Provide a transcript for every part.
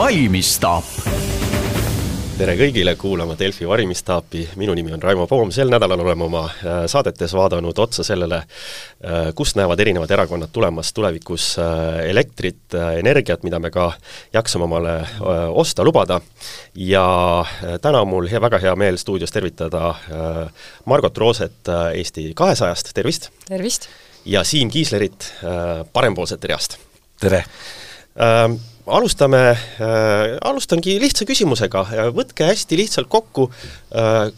valmistaap tere kõigile kuulama Delfi varimistaapi, minu nimi on Raimo Poom, sel nädalal oleme oma äh, saadetes vaadanud otsa sellele, äh, kust näevad erinevad erakonnad tulemas tulevikus äh, elektrit, energiat, mida me ka jaksame omale osta, lubada. ja täna on mul hea, väga hea meel stuudios tervitada Margot Rooset Eesti kahesajast, tervist! tervist! ja Siim Kiislerit parempoolsete reast. tere! Alustame äh,, alustangi lihtsa küsimusega, võtke hästi lihtsalt kokku äh,,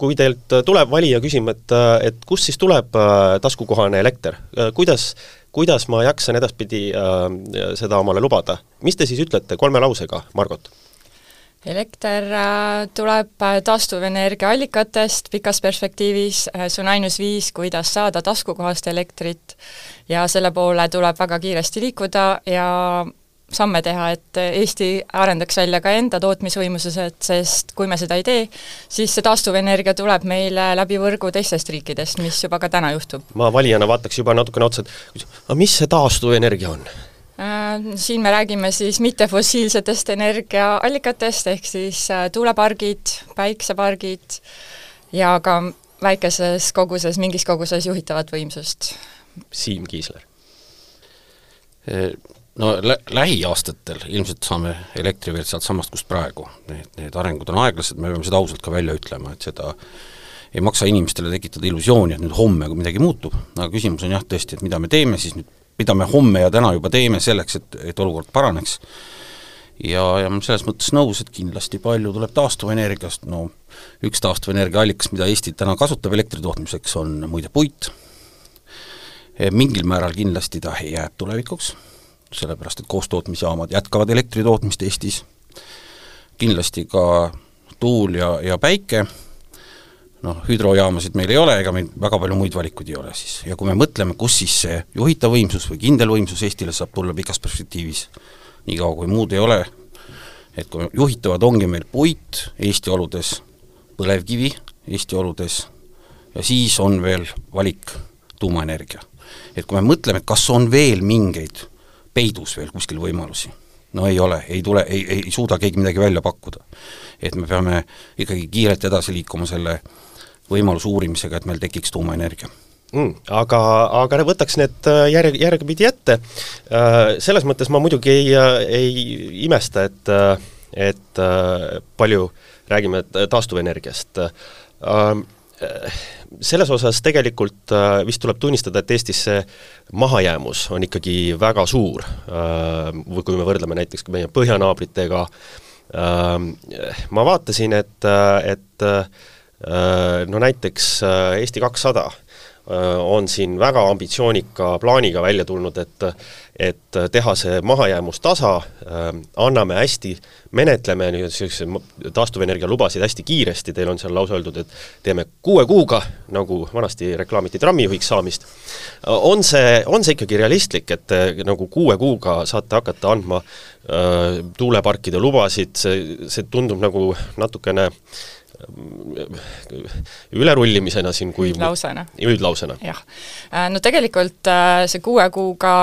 kui teilt tuleb valija küsima, et, et kust siis tuleb äh, taskukohane elekter äh,, kuidas, kuidas ma jaksan edaspidi äh, seda omale lubada, mis te siis ütlete kolme lausega, Margot? elekter äh, tuleb äh, taastuvenergia allikatest pikas perspektiivis, äh, see on ainus viis, kuidas saada taskukohast elektrit ja selle poole tuleb väga kiiresti liikuda ja samme teha, et Eesti arendaks välja ka enda tootmisvõimesused, sest kui me seda ei tee, siis see taastuvenergia tuleb meile läbi võrgu teistest riikidest, mis juba ka täna juhtub. ma valijana vaataks juba natukene otsa, et aga mis see taastuvenergia on? Äh, siin me räägime siis mittefossiilsetest energiaallikatest, ehk siis äh, tuulepargid, päiksepargid ja ka väikeses koguses, mingis koguses juhitavat võimsust. Siim Kiisler no lä-, lähiaastatel ilmselt saame elektri veel sealtsamast, kust praegu. Need, need arengud on aeglased, me peame seda ausalt ka välja ütlema, et seda ei maksa inimestele tekitada illusiooni, et nüüd homme midagi muutub, aga küsimus on jah, tõesti, et mida me teeme siis nüüd, mida me homme ja täna juba teeme selleks, et, et olukord paraneks, ja, ja ma selles mõttes nõus, et kindlasti palju tuleb taastuvenergiast, no üks taastuvenergia allikas, mida Eesti täna kasutab elektri tootmiseks, on muide puit, mingil määral kindlasti ta jääb tulevikuks sellepärast et koostootmisjaamad jätkavad elektri tootmist Eestis, kindlasti ka tuul ja, ja päike, noh, hüdrojaamasid meil ei ole, ega meil väga palju muid valikuid ei ole siis. ja kui me mõtleme, kus siis see juhitav võimsus või kindel võimsus Eestile saab tulla pikas perspektiivis, niikaua kui muud ei ole, et kui juhitavad ongi meil puit Eesti oludes, põlevkivi Eesti oludes ja siis on veel valik tuumaenergia. et kui me mõtleme, kas on veel mingeid peidus veel kuskil võimalusi. no ei ole, ei tule, ei, ei, suuda keegi midagi välja pakkuda. et me peame ikkagi kiirelt edasi liikuma selle võimaluse uurimisega, et meil tekiks tuumaenergia mm,. Aga, aga võtaks need äh, järg, järgpidi ette. Äh, selles mõttes ma muidugi ei, äh, ei imesta, et, et palju räägime taastuvenergiast selles osas tegelikult äh, vist tuleb tunnistada, et Eestis see mahajäämus on ikkagi väga suur, äh, kui me võrdleme näiteks meie põhjanaabritega, äh, ma vaatasin, et, et no näiteks Eesti kakssada on siin väga ambitsioonika plaaniga välja tulnud, et et teha see mahajäämus tasa, anname hästi, menetleme niisuguse taastuvenergia lubasid hästi kiiresti, teil on seal lausa öeldud, et teeme kuue kuuga, nagu vanasti reklaamiti trammijuhiks saamist, on see, on see ikkagi realistlik, et te nagu kuue kuuga saate hakata andma äh, tuuleparkide lubasid, see, see tundub nagu natukene äh, ülerullimisena siin kui üldlausena. üldlausena. jah. Äh, no tegelikult äh, see kuue kuuga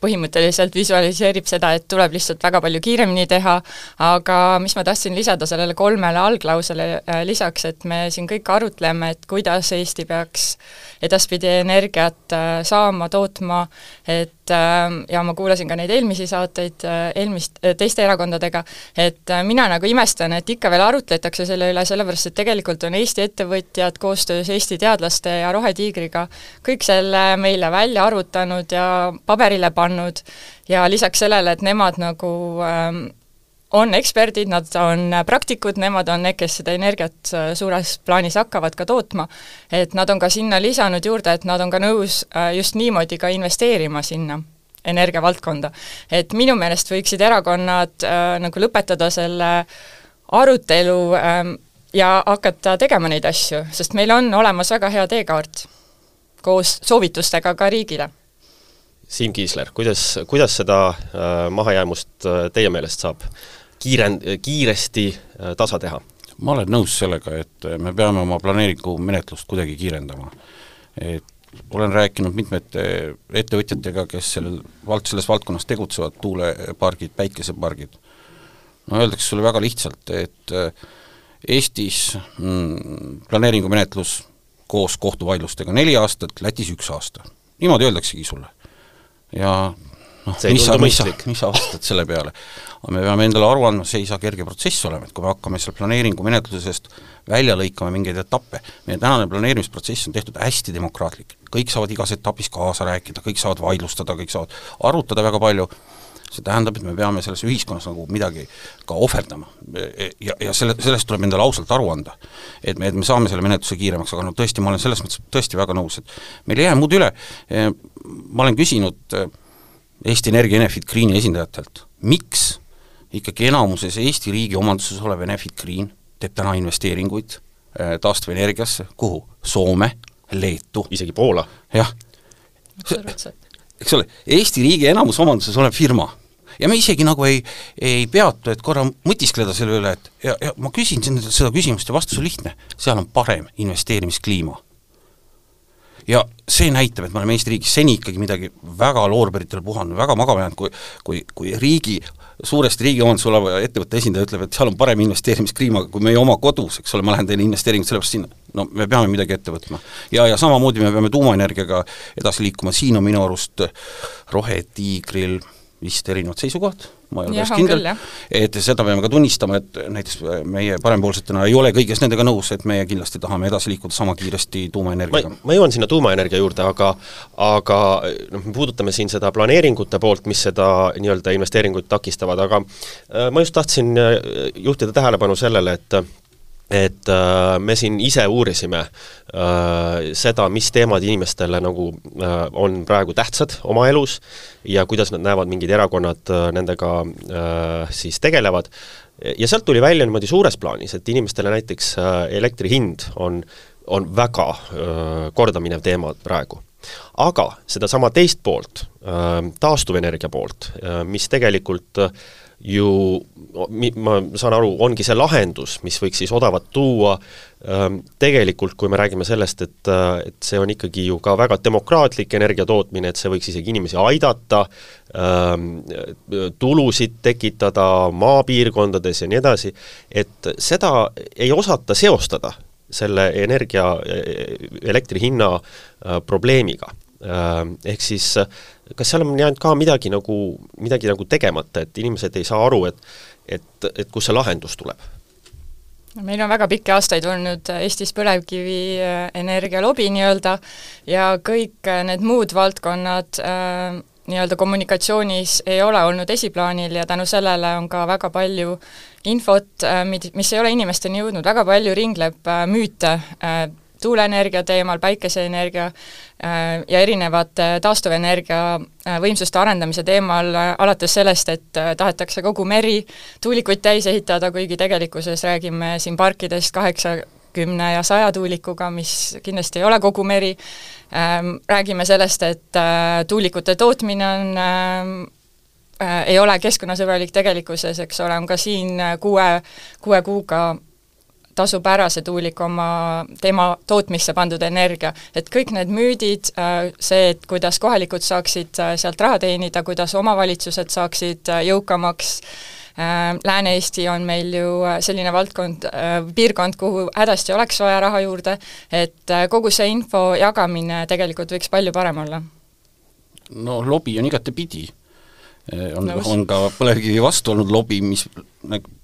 põhimõtteliselt visualiseerib seda, et tuleb lihtsalt väga palju kiiremini teha, aga mis ma tahtsin lisada sellele kolmele alklausele äh, lisaks, et me siin kõik arutleme, et kuidas Eesti peaks edaspidi energiat saama, tootma, et ja ma kuulasin ka neid eelmisi saateid eelmist, teiste erakondadega, et mina nagu imestan, et ikka veel arutletakse selle üle, sellepärast et tegelikult on Eesti ettevõtjad koostöös Eesti teadlaste ja Rohetiigriga kõik selle meile välja arvutanud ja paberile pannud. Ja lisaks sellele, et nemad nagu ähm, on eksperdid, nad on praktikud, nemad on need, kes seda energiat äh, suures plaanis hakkavad ka tootma, et nad on ka sinna lisanud juurde, et nad on ka nõus äh, just niimoodi ka investeerima sinna energiavaldkonda. et minu meelest võiksid erakonnad äh, nagu lõpetada selle arutelu ähm, ja hakata tegema neid asju, sest meil on olemas väga hea teekaart koos soovitustega ka riigile. Siim Kiisler, kuidas, kuidas seda äh, mahajäämust äh, teie meelest saab kiirend-, kiiresti äh, tasa teha? ma olen nõus sellega, et me peame oma planeeringu menetlust kuidagi kiirendama. et olen rääkinud mitmete ettevõtjatega, kes sellel vald-, selles valdkonnas tegutsevad, tuulepargid, päikesepargid, no öeldakse sulle väga lihtsalt, et äh, Eestis mm, planeeringumenetlus koos kohtuvaidlustega neli aastat, Lätis üks aasta. niimoodi öeldaksegi sulle. ja noh, mis sa, mis sa, mis sa vastad selle peale? aga me peame endale aru andma, see ei saa kerge protsess olema, et kui me hakkame seal planeeringumenetlusest välja lõikama mingeid etappe, meie tänane planeerimisprotsess on tehtud hästi demokraatlik, kõik saavad igas etapis kaasa rääkida, kõik saavad vaidlustada, kõik saavad arutada väga palju, see tähendab, et me peame selles ühiskonnas nagu midagi ka ohverdama. ja, ja selle, sellest tuleb endale ausalt aru anda. et me, et me saame selle menetluse kiiremaks, aga no tõesti, ma olen selles mõttes tõesti väga nõus, et meil ei jää muud üle, ma olen küsinud Eesti Energia Enefit Greeni esindajatelt, miks ikkagi enamuses Eesti riigi omanduses olev Enefit Green teeb täna investeeringuid taastuvenergiasse, kuhu? Soome, Leetu. isegi Poola. jah. eks ole, Eesti riigi enamusomanduses olev firma ja me isegi nagu ei, ei peatu, et korra mõtiskleda selle üle, et ja, ja ma küsin seda küsimust ja vastus on lihtne, seal on parem investeerimiskliima. Ja see näitab, et me oleme Eesti riigis seni ikkagi midagi väga loorberitel puhanud, väga magama jäänud, kui kui, kui riigi suuresti riigi omandis oleva ettevõtte esindaja ütleb, et seal on parem investeerimiskliima kui meie oma kodus, eks ole, ma lähen teen investeeringut sellepärast sinna. no me peame midagi ette võtma. ja, ja samamoodi me peame tuumaenergiaga edasi liikuma, siin on minu arust Rohetiigril vist erinevad seisukohad, ma ei ole päris kindel, et seda peame ka tunnistama, et näiteks meie parempoolsetena ei ole kõiges nendega nõus, et meie kindlasti tahame edasi liikuda sama kiiresti tuumaenergiaga. ma jõuan sinna tuumaenergia juurde, aga aga noh, me puudutame siin seda planeeringute poolt, mis seda nii-öelda investeeringuid takistavad, aga äh, ma just tahtsin äh, juhtida tähelepanu sellele, et et äh, me siin ise uurisime äh, seda, mis teemad inimestele nagu äh, on praegu tähtsad oma elus ja kuidas nad näevad, mingid erakonnad äh, nendega äh, siis tegelevad, ja sealt tuli välja niimoodi suures plaanis, et inimestele näiteks äh, elektri hind on, on väga äh, kordaminev teema praegu. Aga sedasama teist poolt, äh, taastuvenergia poolt, äh, mis tegelikult ju ma saan aru, ongi see lahendus, mis võiks siis odavat tuua, ähm, tegelikult kui me räägime sellest, et, äh, et see on ikkagi ju ka väga demokraatlik energia tootmine, et see võiks isegi inimesi aidata, ähm, tulusid tekitada maapiirkondades ja nii edasi, et seda ei osata seostada selle energia, elektri hinna äh, probleemiga. Ähm, ehk siis kas seal on jäänud ka midagi nagu, midagi nagu tegemata, et inimesed ei saa aru, et et, et kust see lahendus tuleb? meil on väga pikki aastaid olnud Eestis põlevkivienergia lobi nii-öelda ja kõik need muud valdkonnad äh, nii-öelda kommunikatsioonis ei ole olnud esiplaanil ja tänu sellele on ka väga palju infot, äh, mid-, mis ei ole inimesteni jõudnud, väga palju ringleb äh, müüte äh, tuuleenergia teemal, päikeseenergia äh, ja erinevate taastuvenergia äh, võimsuste arendamise teemal, äh, alates sellest, et tahetakse kogu meri tuulikuid täis ehitada, kuigi tegelikkuses räägime siin parkidest kaheksakümne ja saja tuulikuga, mis kindlasti ei ole kogu meri, ähm, räägime sellest, et tuulikute tootmine on ei ole keskkonnasõbralik tegelikkuses, eks ole, on ka siin kuue, kuue kuuga tasub ära see tuulik oma, tema tootmisse pandud energia. et kõik need müüdid, äh, see, et kuidas kohalikud saaksid äh, sealt raha teenida, kuidas omavalitsused saaksid äh, jõukamaks, Lääne-Eesti on meil ju selline valdkond, piirkond, kuhu hädasti oleks vaja raha juurde, et kogu see info jagamine tegelikult võiks palju parem olla. no lobi on igatepidi on, on ka põlevkivi vastu olnud lobi, mis,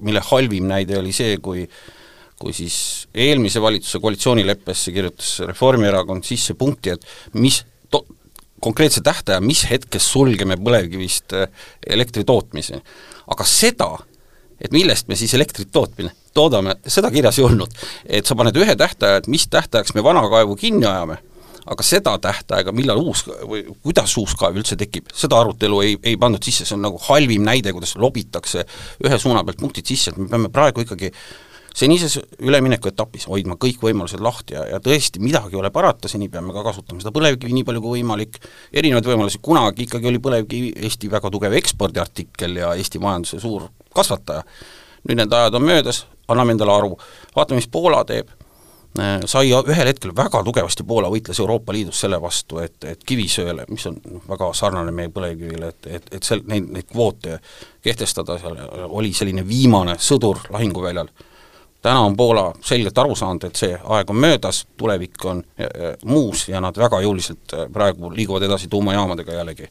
mille halvim näide oli see, kui kui siis eelmise valitsuse koalitsioonileppesse kirjutas Reformierakond sisse punkti, et mis to-, konkreetse tähtaja, mis hetkest sulgeme põlevkivist äh, elektri tootmise. aga seda, et millest me siis elektrit tootmine, toodame, seda kirjas ei olnud. et sa paned ühe tähtaja, et mis tähtajaks me vana kaevu kinni ajame, aga seda tähtaega, millal uus või kuidas uus kaev üldse tekib, seda arutelu ei, ei pandud sisse, see on nagu halvim näide, kuidas lobitakse ühe suuna pealt punktid sisse, et me peame praegu ikkagi senises üleminekuetapis hoidma kõik võimalused lahti ja, ja tõesti, midagi ei ole parata, seni peame ka kasutama seda põlevkivi nii palju kui võimalik, erinevaid võimalusi, kunagi ikkagi oli põlevkivi Eesti väga tugev ekspordiartikkel ja Eesti majanduse suur kasvataja. nüüd need ajad on möödas, anname endale aru, vaatame, mis Poola teeb, Äh, sai ühel hetkel väga tugevasti, Poola võitles Euroopa Liidus selle vastu, et, et kivisööle, mis on noh, väga sarnane meie põlevkivile, et, et, et seal neid, neid kvoote kehtestada, seal oli selline viimane sõdur lahinguväljal. Täna on Poola selgelt aru saanud, et see aeg on möödas, tulevik on äh, muus ja nad väga jõuliselt äh, praegu liiguvad edasi tuumajaamadega jällegi.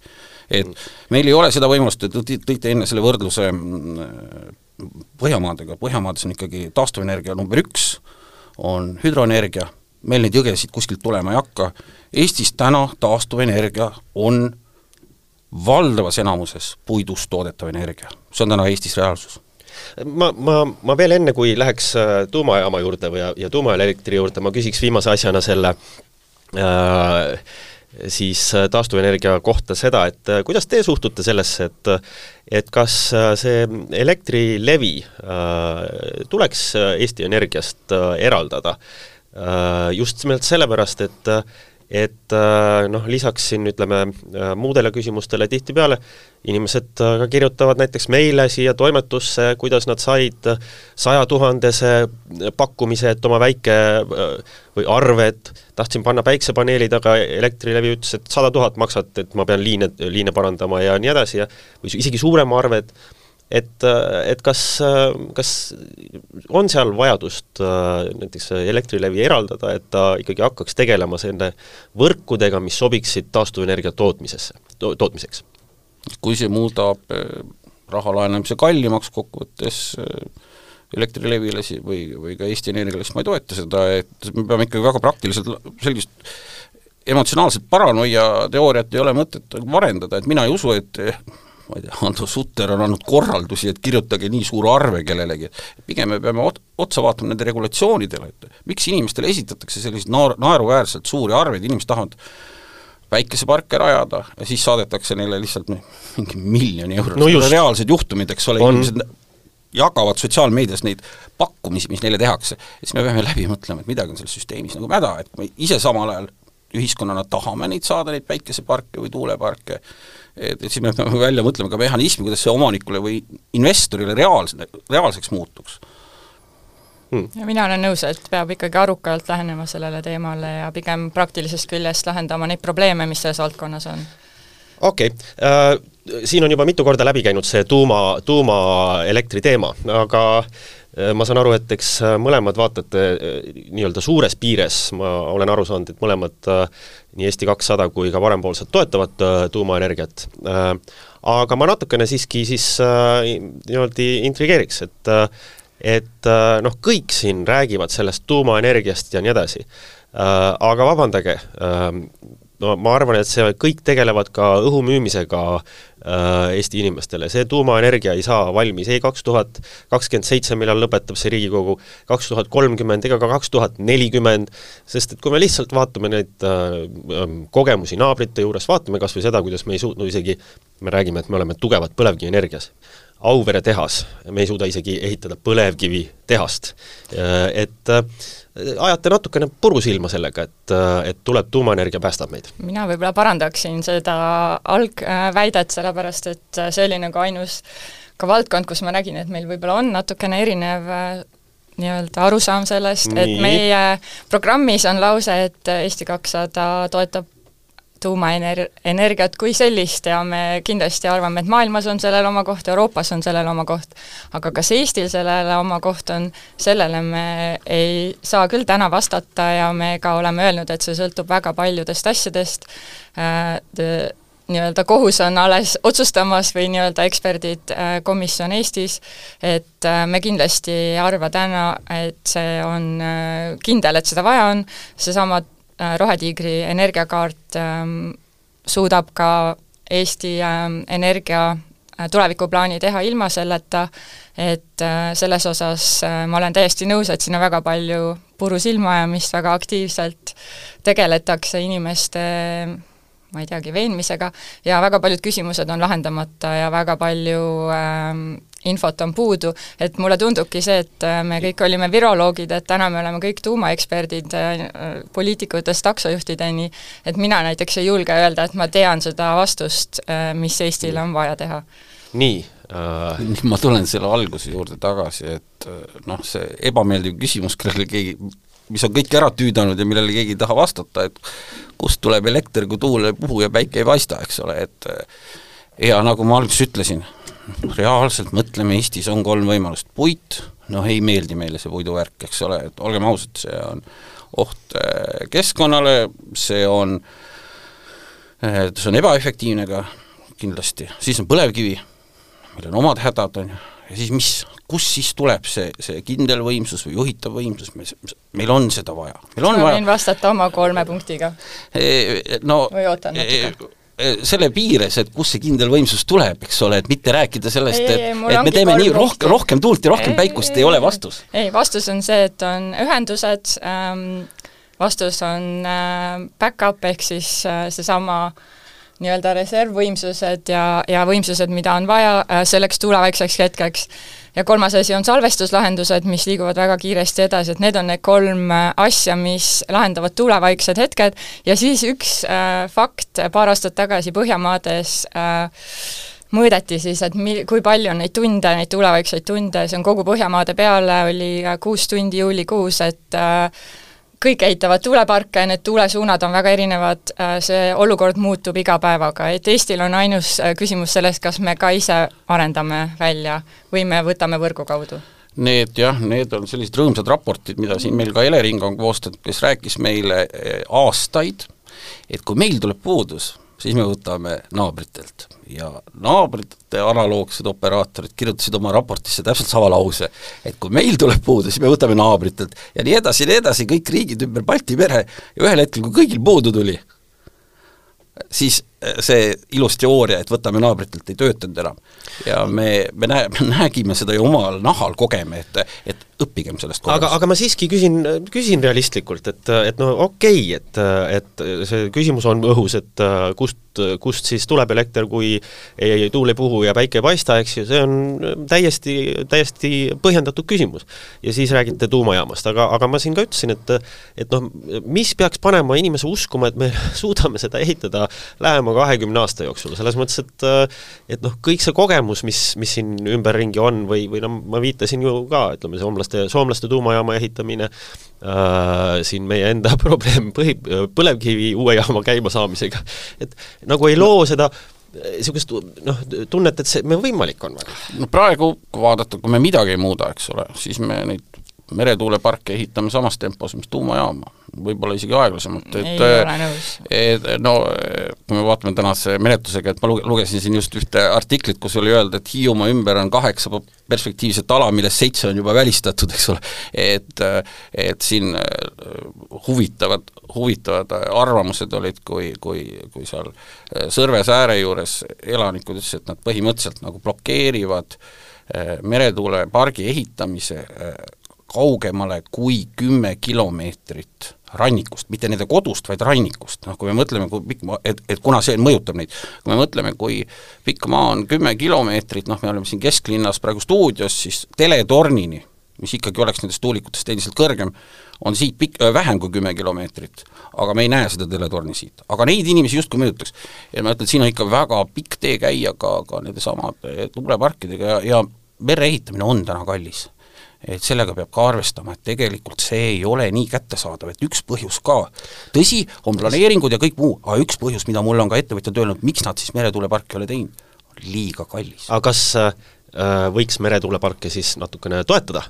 et meil ei ole seda võimalust, te tõite enne selle võrdluse mm, Põhjamaadega, Põhjamaades on ikkagi taastuvenergia number üks, on hüdroenergia, meil neid jõgesid kuskilt tulema ei hakka, Eestis täna taastuvenergia on valdavas enamuses puidust toodetav energia, see on täna Eestis reaalsus ma, ma, ma veel enne, kui läheks äh, tuumajaama juurde või ja, ja tuumaelektri juurde, ma küsiks viimase asjana selle äh, siis äh, taastuvenergia kohta seda, et äh, kuidas te suhtute sellesse, et et kas äh, see Elektrilevi äh, tuleks Eesti Energiast äh, eraldada? Äh, just nimelt sellepärast, et et äh, noh, lisaks siin ütleme äh, muudele küsimustele tihtipeale inimesed äh, ka kirjutavad näiteks meile siia toimetusse, kuidas nad said sajatuhandese pakkumise, et oma väike või arve, et tahtsin panna päiksepaneelid, aga Elektrilevi ütles, et sada tuhat maksad, et ma pean liine, liine parandama ja nii edasi ja või isegi suurema arve, et et, et kas, kas on seal vajadust äh, näiteks Elektrilevi eraldada, et ta ikkagi hakkaks tegelema selle võrkudega, mis sobiksid taastuvenergia tootmisesse to,, tootmiseks? kui see muudab äh, raha laenamise kallimaks kokkuvõttes äh, Elektrilevile või, või ka Eesti Energiale, siis ma ei toeta seda, et me peame ikkagi väga praktiliselt sellist emotsionaalset paranoia teooriat ei ole mõtet arendada, et mina ei usu, et ma ei tea, Hando Sutter on andnud korraldusi, et kirjutage nii suur arve kellelegi, pigem me peame ot-, otsa vaatama nende regulatsioonidele, et miks inimestele esitatakse selliseid naar-, naeruväärselt suuri arveid, inimesed tahavad päikeseparke rajada ja siis saadetakse neile lihtsalt mingi miljoni eurot no, reaalsed juhtumid, eks ole, inimesed jagavad sotsiaalmeedias neid pakkumisi, mis neile tehakse, siis me peame läbi mõtlema, et midagi on selles süsteemis nagu mäda, et me ise samal ajal ühiskonnana tahame neid saada, neid päikeseparke või tuuleparke, et, et siis me peame välja mõtlema ka mehhanismi, kuidas see omanikule või investorile reaalse, reaalseks muutuks hmm.. ja mina olen nõus, et peab ikkagi arukalt lähenema sellele teemale ja pigem praktilisest küljest lahendama neid probleeme, mis selles valdkonnas on. okei okay. uh,, siin on juba mitu korda läbi käinud see tuuma, tuumaelektri teema, aga Äh, ma saan aru, et eks äh, mõlemad vaatate äh, nii-öelda suures piires, ma olen aru saanud, et mõlemad nii Eesti kakssada kui ka parempoolsed toetavad tuumaenergiat. Aga ma natukene siiski siis niimoodi intrigeeriks, et et noh, kõik siin räägivad sellest tuumaenergiast ja nii edasi. Aga vabandage, no ma arvan, et see, kõik tegelevad ka õhu müümisega äh, Eesti inimestele, see tuumaenergia ei saa valmis. Ei kaks tuhat kakskümmend seitse, millal lõpetab see Riigikogu, kaks tuhat kolmkümmend ega ka kaks tuhat nelikümmend, sest et kui me lihtsalt vaatame neid äh, ähm, kogemusi naabrite juures, vaatame kas või seda, kuidas me ei suutnud isegi, me räägime, et me oleme tugevad põlevkivienergias, Auvere tehas, me ei suuda isegi ehitada põlevkivitehast, äh, et äh, ajate natukene puru silma sellega, et, et tuleb tuumaenergia, päästab meid? mina võib-olla parandaksin seda algväidet, sellepärast et see oli nagu ainus ka valdkond, kus ma nägin, et meil võib-olla on natukene erinev nii-öelda arusaam sellest, et meie programmis on lause, et Eesti kakssada toetab tuumaener-, energiat kui sellist ja me kindlasti arvame, et maailmas on sellel oma koht, Euroopas on sellel oma koht, aga kas Eestil sellele oma koht on, sellele me ei saa küll täna vastata ja me ka oleme öelnud, et see sõltub väga paljudest asjadest. Äh,, nii-öelda kohus on alles otsustamas või nii-öelda eksperdid, äh, komisjon Eestis, et äh, me kindlasti ei arva täna, et see on äh, kindel, et seda vaja on, seesama Rohetiigri energiakaart ähm, suudab ka Eesti ähm, energia äh, tulevikuplaani teha ilma selleta, et äh, selles osas ma olen täiesti nõus, et siin on väga palju puru silmaajamist, väga aktiivselt tegeletakse inimeste ma ei teagi, veenmisega ja väga paljud küsimused on lahendamata ja väga palju ähm, infot on puudu, et mulle tundubki see, et äh, me kõik olime viroloogid, et täna me oleme kõik tuumaeksperdid äh, poliitikutest taksojuhtideni, et mina näiteks ei julge öelda, et ma tean seda vastust, äh, mis Eestil on vaja teha. nii äh.... ma tulen selle alguse juurde tagasi, et noh, see ebameeldiv küsimus, kellele keegi mis on kõik ära tüüdanud ja millele keegi ei taha vastata, et kust tuleb elekter, kui tuul ei puhu ja päike ei paista, eks ole, et ja nagu ma alguses ütlesin, reaalselt mõtleme, Eestis on kolm võimalust, puit, noh ei meeldi meile see puiduvärk, eks ole, et olgem ausad, see on oht äh, keskkonnale, see on, äh, see on ebaefektiivne ka kindlasti, siis on põlevkivi, millel on omad hädad, on ju, ja siis mis, kust siis tuleb see, see kindel võimsus või juhitav võimsus, me, meil on seda vaja. ma võin vastata oma kolme punktiga. E, no või ootan natuke? E, selle piires, et kust see kindel võimsus tuleb, eks ole, et mitte rääkida sellest, et, et me teeme nii rohkem, rohkem tuult ja rohkem ei, päikust, ei ole vastus. ei, vastus on see, et on ühendused ähm,, vastus on äh, back-up ehk siis äh, seesama äh, nii-öelda reservvõimsused ja, ja võimsused, mida on vaja äh, selleks tuuleväikseks hetkeks. ja kolmas asi on salvestuslahendused, mis liiguvad väga kiiresti edasi, et need on need kolm äh, asja, mis lahendavad tuulevaiksed hetked. Ja siis üks äh, fakt, paar aastat tagasi Põhjamaades äh, mõõdeti siis, et mi-, kui palju on neid tunde, neid tuulevaikseid tunde, see on kogu Põhjamaade peale, oli kuus tundi juulikuus, et äh, kõik ehitavad tuuleparke, need tuulesuunad on väga erinevad, äh, see olukord muutub iga päevaga, et Eestil on ainus äh, küsimus selles, kas me ka ise arendame välja või me võtame võrgu kaudu. Need jah, need on sellised rõõmsad raportid, mida siin meil ka Elering on koostanud, kes rääkis meile äh, aastaid, et kui meil tuleb puudus, siis me võtame naabritelt. Ja naabrite analoogsed operaatorid kirjutasid oma raportisse täpselt sama lause, et kui meil tuleb puudu, siis me võtame naabritelt. Ja nii edasi ja nii edasi, kõik riigid ümber Balti mere. Ja ühel hetkel, kui kõigil puudu tuli, siis see ilus teooria, et võtame naabritelt, ei töötanud enam. ja me, me näe-, me nägime seda ju omal nahal, kogeme, et, et õppigem sellest kogemusest. aga, aga ma siiski küsin, küsin realistlikult, et, et no okei okay,, et, et see küsimus on õhus, et kust, kust siis tuleb elekter, kui ei, tuul ei puhu ja päike ei paista, eks ju, see on täiesti, täiesti põhjendatud küsimus. ja siis räägite tuumajaamast, aga, aga ma siin ka ütlesin, et et noh, mis peaks panema inimese uskuma, et me suudame seda ehitada lähema kahekümne aasta jooksul, selles mõttes, et et noh, kõik see kogemus, mis, mis siin ümberringi on või, või noh, ma viitasin ju ka, ütleme, soomlaste, soomlaste tuumajaama ehitamine äh,, siin meie enda probleem põhi, põlevkivi uue jaama käimasaamisega, et nagu ei loo seda niisugust noh, tunnet, et see, võimalik on väga. no praegu, kui vaadata, kui me midagi ei muuda, eks ole, siis me neid meretuuleparke ehitame samas tempos, mis tuumajaama, võib-olla isegi aeglasemalt, et ei ole nõus. et no kui me vaatame tänase menetlusega, et ma lugesin siin just ühte artiklit, kus oli öelda, et Hiiumaa ümber on kaheksa perspektiivset ala, millest seitse on juba välistatud, eks ole, et et siin huvitavad, huvitavad arvamused olid, kui, kui, kui seal Sõrve sääre juures elanikud ütlesid, et nad põhimõtteliselt nagu blokeerivad meretuulepargi ehitamise kaugemale kui kümme kilomeetrit rannikust, mitte nende kodust, vaid rannikust, noh kui me mõtleme, kui pikk maa, et, et kuna see mõjutab neid, kui me mõtleme, kui pikk maa on kümme kilomeetrit, noh me oleme siin kesklinnas praegu stuudios, siis teletornini, mis ikkagi oleks nendest tuulikutest endiselt kõrgem, on siit pikk äh,, vähem kui kümme kilomeetrit. aga me ei näe seda teletorni siit. aga neid inimesi justkui mõjutaks. ja ma ütlen, siin on ikka väga pikk tee käia ka, ka nendesamade tuuleparkidega ja, ja mere ehitamine on täna kallis et sellega peab ka arvestama, et tegelikult see ei ole nii kättesaadav, et üks põhjus ka, tõsi, on planeeringud ja kõik muu, aga üks põhjus, mida mulle on ka ettevõtjad öelnud, miks nad siis meretuuleparki ei ole teinud, on liiga kallis. aga kas äh, võiks meretuuleparke siis natukene toetada?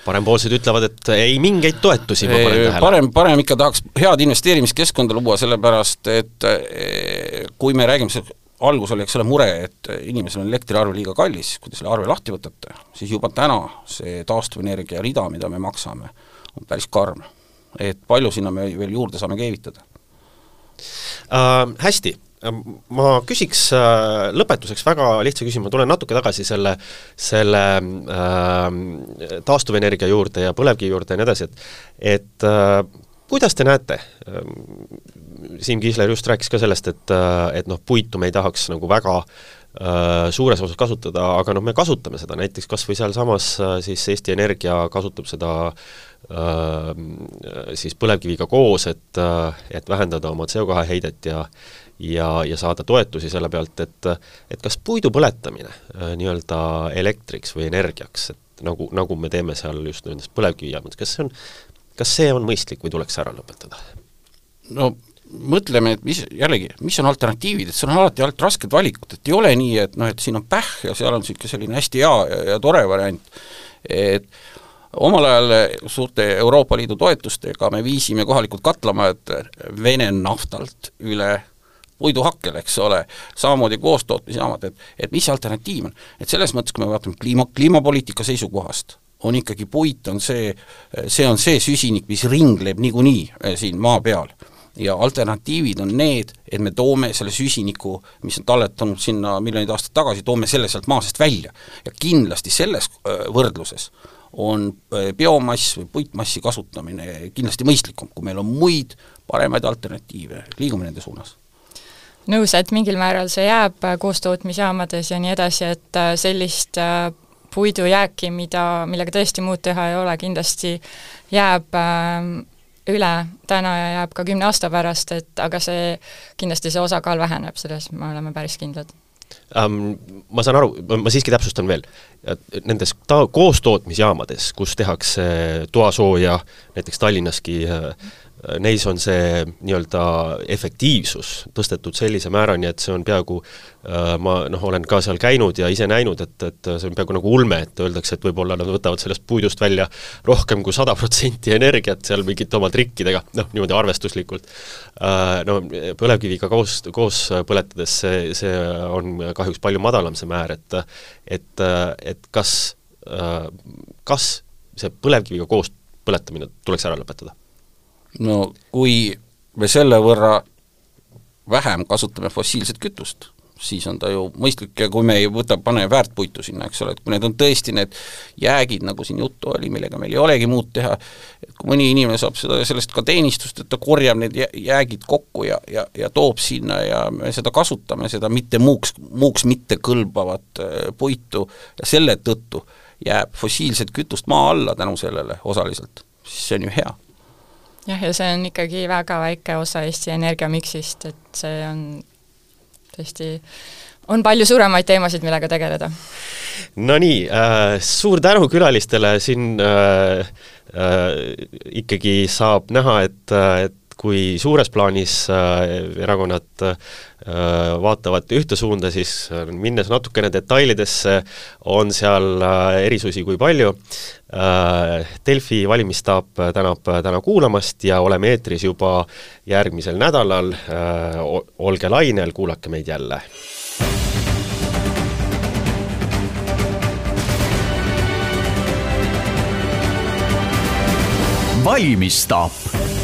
parempoolsed ütlevad, et ei mingeid toetusi, ma panen tähele. parem, parem ikka tahaks head investeerimiskeskkonda luua, sellepärast et eh, kui me räägime algus oli, eks ole, mure, et inimesel on elektriarve liiga kallis, kui te selle arve lahti võtate, siis juba täna see taastuvenergia rida, mida me maksame, on päris karm. et palju sinna me veel juurde saame keevitada äh,? Hästi, ma küsiks äh, lõpetuseks väga lihtsa küsimuse, ma tulen natuke tagasi selle, selle äh, taastuvenergia juurde ja põlevkivi juurde ja nii edasi, et et äh, kuidas te näete, Siim Kiisler just rääkis ka sellest, et, et noh, puitu me ei tahaks nagu väga äh, suures osas kasutada, aga noh, me kasutame seda, näiteks kas või sealsamas äh, siis Eesti Energia kasutab seda äh, siis põlevkiviga koos, et, et vähendada oma CO2 heidet ja ja, ja saada toetusi selle pealt, et et kas puidu põletamine äh, nii-öelda elektriks või energiaks, et nagu, nagu me teeme seal just nendes põlevkivijaamades, kas see on kas see on mõistlik või tuleks ära lõpetada? no mõtleme, et mis, jällegi, mis on alternatiivid, et see on alati alt rasked valikud, et ei ole nii, et noh, et siin on pähh ja seal on niisugune selline hästi hea ja, ja tore variant, et omal ajal suurte Euroopa Liidu toetustega me viisime kohalikud katlamajad Vene naftalt üle puiduhakkel, eks ole, samamoodi koostootmisjaamad, et et mis alternatiiv on. et selles mõttes, kui me vaatame kliima, kliimapoliitika seisukohast, on ikkagi puit, on see, see on see süsinik, mis ringleb niikuinii eh, siin maa peal. Ja alternatiivid on need, et me toome selle süsiniku, mis on talletanud sinna miljoneid aastaid tagasi, toome selle sealt maa seest välja. ja kindlasti selles äh, võrdluses on äh, biomass või puitmassi kasutamine kindlasti mõistlikum, kui meil on muid paremaid alternatiive, liigume nende suunas. Nõus, et mingil määral see jääb äh, koostootmisjaamades ja nii edasi, et sellist puidujääki, mida, millega tõesti muud teha ei ole, kindlasti jääb äh, üle täna ja jääb ka kümne aasta pärast, et aga see, kindlasti see osakaal väheneb, selles me oleme päris kindlad um,. Ma saan aru, ma siiski täpsustan veel, nendes ta-, koostootmisjaamades, kus tehakse toasooja, näiteks Tallinnaski äh, neis on see nii-öelda efektiivsus tõstetud sellise määrani, et see on peaaegu äh, ma noh, olen ka seal käinud ja ise näinud, et, et see on peaaegu nagu ulme, et öeldakse, et võib-olla nad võtavad sellest puidust välja rohkem kui sada protsenti energiat seal mingite oma trikkidega, noh, niimoodi arvestuslikult. Äh, no põlevkiviga koos, koos põletades see, see on kahjuks palju madalam, see määr, et et, et kas, kas see põlevkiviga koos põletamine tuleks ära lõpetada? No kui me selle võrra vähem kasutame fossiilset kütust, siis on ta ju mõistlik. Ja kui me ei võta, pane väärtpuitu sinna, eks ole, et kui need on tõesti need jäägid, nagu siin juttu oli, millega meil ei olegi muud teha, et kui mõni inimene saab seda, sellest ka teenistust, et ta korjab need jäägid kokku ja, ja, ja toob sinna ja me seda kasutame, seda mitte muuks, muuks mitte kõlbavat äh, puitu. Ja selle tõttu jääb fossiilset kütust maa alla tänu sellele osaliselt, siis see on ju hea jah, ja see on ikkagi väga väike osa Eesti energiamiksist, et see on tõesti, on palju suuremaid teemasid, millega tegeleda. Nonii äh,, suur tänu külalistele, siin äh, äh, ikkagi saab näha, et, et kui suures plaanis äh, erakonnad äh, vaatavad ühte suunda, siis äh, minnes natukene detailidesse, on seal erisusi kui palju. Delfi valimisstaap tänab täna kuulamast ja oleme eetris juba järgmisel nädalal, olge lainel, kuulake meid jälle! valmistab